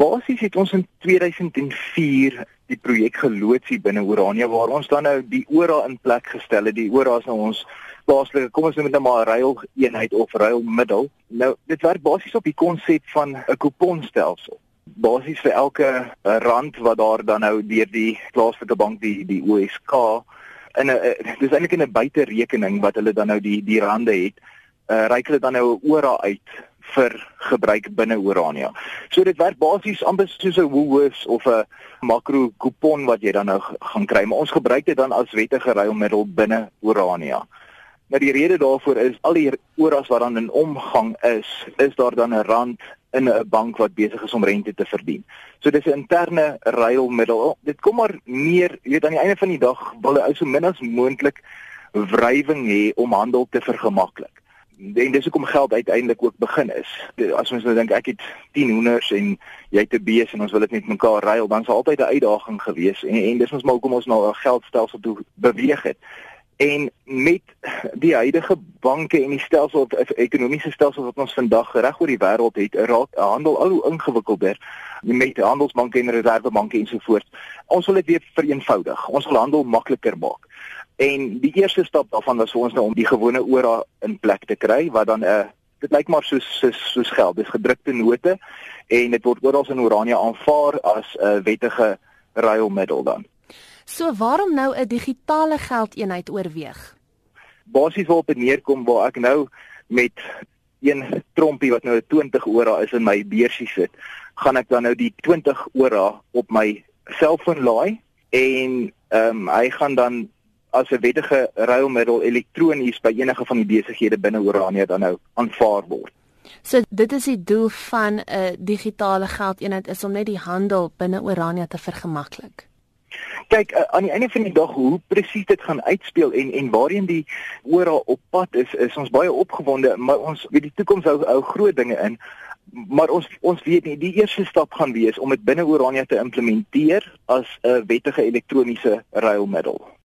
Basies het ons in 2004 die projek geloods hier binne Orania waar ons dan nou die ORA in plek gestel het. Die ORA is nou ons plaaslike, kom ons noem dit nou maar ruil eenheid of ruil middel. Nou dit werk basies op die konsep van 'n kuponstelsel. Basies vir elke uh, rand wat daar dan nou deur die plaaslike bank die die OSK in 'n uh, dis eintlik in 'n buiterekening wat hulle dan nou die die rande het, uh, reik hulle dan nou 'n ORA uit vir gebruik binne Orania. So dit werk basies amper soos 'n Woolworths of 'n makro kupon wat jy dan nou gaan kry, maar ons gebruik dit dan as wettige ruilmiddel binne Orania. Maar die rede daarvoor is al die oras wat dan in omgang is, is daar dan 'n rand in 'n bank wat besig is om rente te verdien. So dis 'n interne ruilmiddel. Dit kom maar meer, jy weet aan die einde van die dag wil hy ou so min as moontlik wrywing hê om handel te vergemaklik en dis hoekom geld uiteindelik ook begin is. As ons nou dink ek het 10 hoenders en jy het 'n bees en ons wil dit met mekaar ruil, dan sal altyd 'n uitdaging gewees en en dis ons maar hoekom ons nou 'n geldstelsel toe beweeg het. En met die huidige banke en die stelsel of ekonomiese stelsel wat ons vandag reg oor die wêreld het, raak handel al hoe ingewikkelder met handelsbanke en reservebanke ensovoorts. Ons wil dit weer vereenvoudig. Ons wil handel makliker maak. En die eerste stap daarvan was vir ons nou om die gewone ora in plek te kry wat dan 'n uh, dit lyk maar soos soos soos geld, dis gedrukte note en dit word oral in Oranje aanvaar as 'n uh, wettige ruilmiddel dan. So waarom nou 'n digitale geldeenheid oorweeg? Basies wil op neerkom waar ek nou met een trompie wat nou 'n 20 ora is in my beursie sit, gaan ek dan nou die 20 ora op my selfoon laai en ehm um, hy gaan dan as 'n wettige ruilmiddel elektronies by enige van die besighede binne Orania dan nou aanvaar word. So dit is die doel van 'n digitale geldeenheid is om net die handel binne Orania te vergemaklik. Kyk, uh, aan die einde van die dag hoe presies dit gaan uitspeel en en waarheen die ora op pad is, is ons baie opgewonde, maar ons weet die toekoms hou hou groot dinge in. Maar ons ons weet nie die eerste stap gaan wees om dit binne Orania te implementeer as 'n wettige elektroniese ruilmiddel.